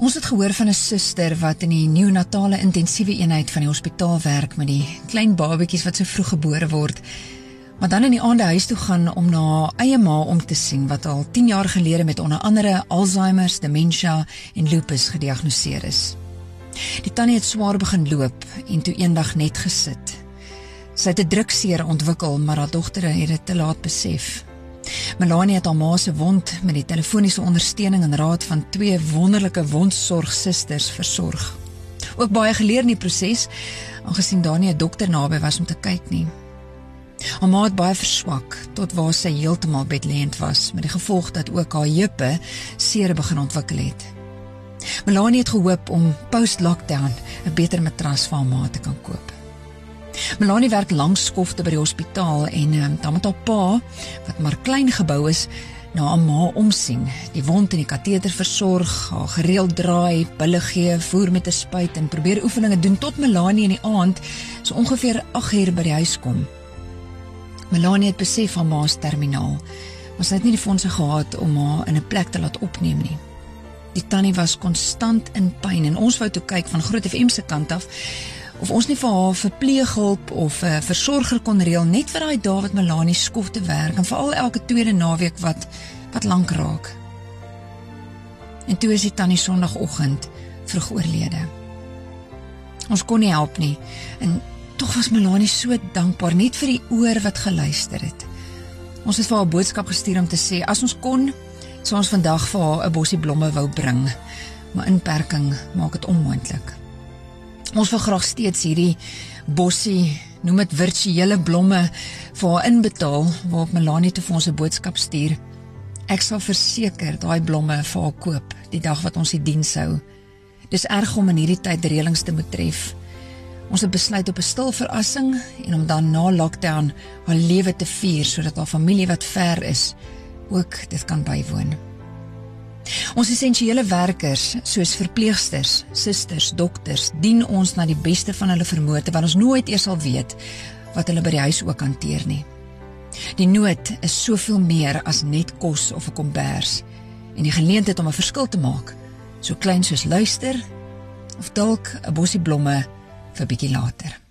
Ons het gehoor van 'n suster wat in die neonatale intensiewe eenheid van die hospitaal werk met die klein babatjies wat so vroeg gebore word. Maar dan in die aande huis toe gaan om na haar eie ma om te sien wat al 10 jaar gelede met onder andere Alzheimer, demensie en lupus gediagnoseer is. Die tannie het swaar begin loop en toe eendag net gesit. Sy het 'n drukseer ontwikkel, maar haar dogter het dit te laat besef. Melanie het haar ma se wond met die telefoniese ondersteuning en raad van twee wonderlike wondsorgsusters versorg. Ook baie geleer in die proses, aangesien daar nie 'n dokter naby was om te kyk nie. Haar ma het baie verswak tot waar sy heeltemal bedlend was met die gevolg dat ook haar heupe seer begin ontwikkel het. Melanie het gehoop om post-lockdown 'n beter matras vir haar ma te kan koop. Melanie werk langs skofte by die hospitaal en um, dan met haar pa wat maar klein gebou is na haar ma omsien, die wond in die kateter versorg, haar gereeld draai, pille gee, voer met 'n spuit en probeer oefeninge doen tot Melanie in die aand so ongeveer 8 uur by die huis kom. Melanie het besef haar ma se terminaal, maar sy het nie die fondse gehad om haar in 'n plek te laat opneem nie. Die tannie was konstant in pyn en ons wou toe kyk van Groot FM se kant af of ons nie vir haar verpleeghulp of 'n uh, versorger kon reël net vir daai dae wat Melanie skof te werk en veral elke tweede naweek wat wat lank raak. En toe is die tannie Sondagoggend vroeg oorlede. Ons kon nie help nie en tog was Melanie so dankbaar net vir die oor wat geluister het. Ons het vir haar boodskap gestuur om te sê as ons kon sou ons vandag vir haar 'n bosie blomme wou bring, maar inperking maak dit onmoontlik. Ons wil graag steeds hierdie bosie, noem dit virtuele blomme vir haar inbetaal waarop Melanie te vir ons 'n boodskap stuur. Ek sal verseker daai blomme vir haar koop die dag wat ons die diens hou. Dis erg om in hierdie tyd reëlings te moet tref. Ons het besluit op 'n stil verrassing en om dan na lockdown haar lewe te vier sodat haar familie wat ver is ook dit kan bywoon. Ons essensiële werkers soos verpleegsters, susters, dokters dien ons na die beste van hulle vermoë terwyl ons nooit eers sal weet wat hulle by die huis ook hanteer nie. Die nood is soveel meer as net kos of 'n kombers en die geleentheid om 'n verskil te maak, so klein soos luister of dalk 'n bosie blomme vir bietjie later.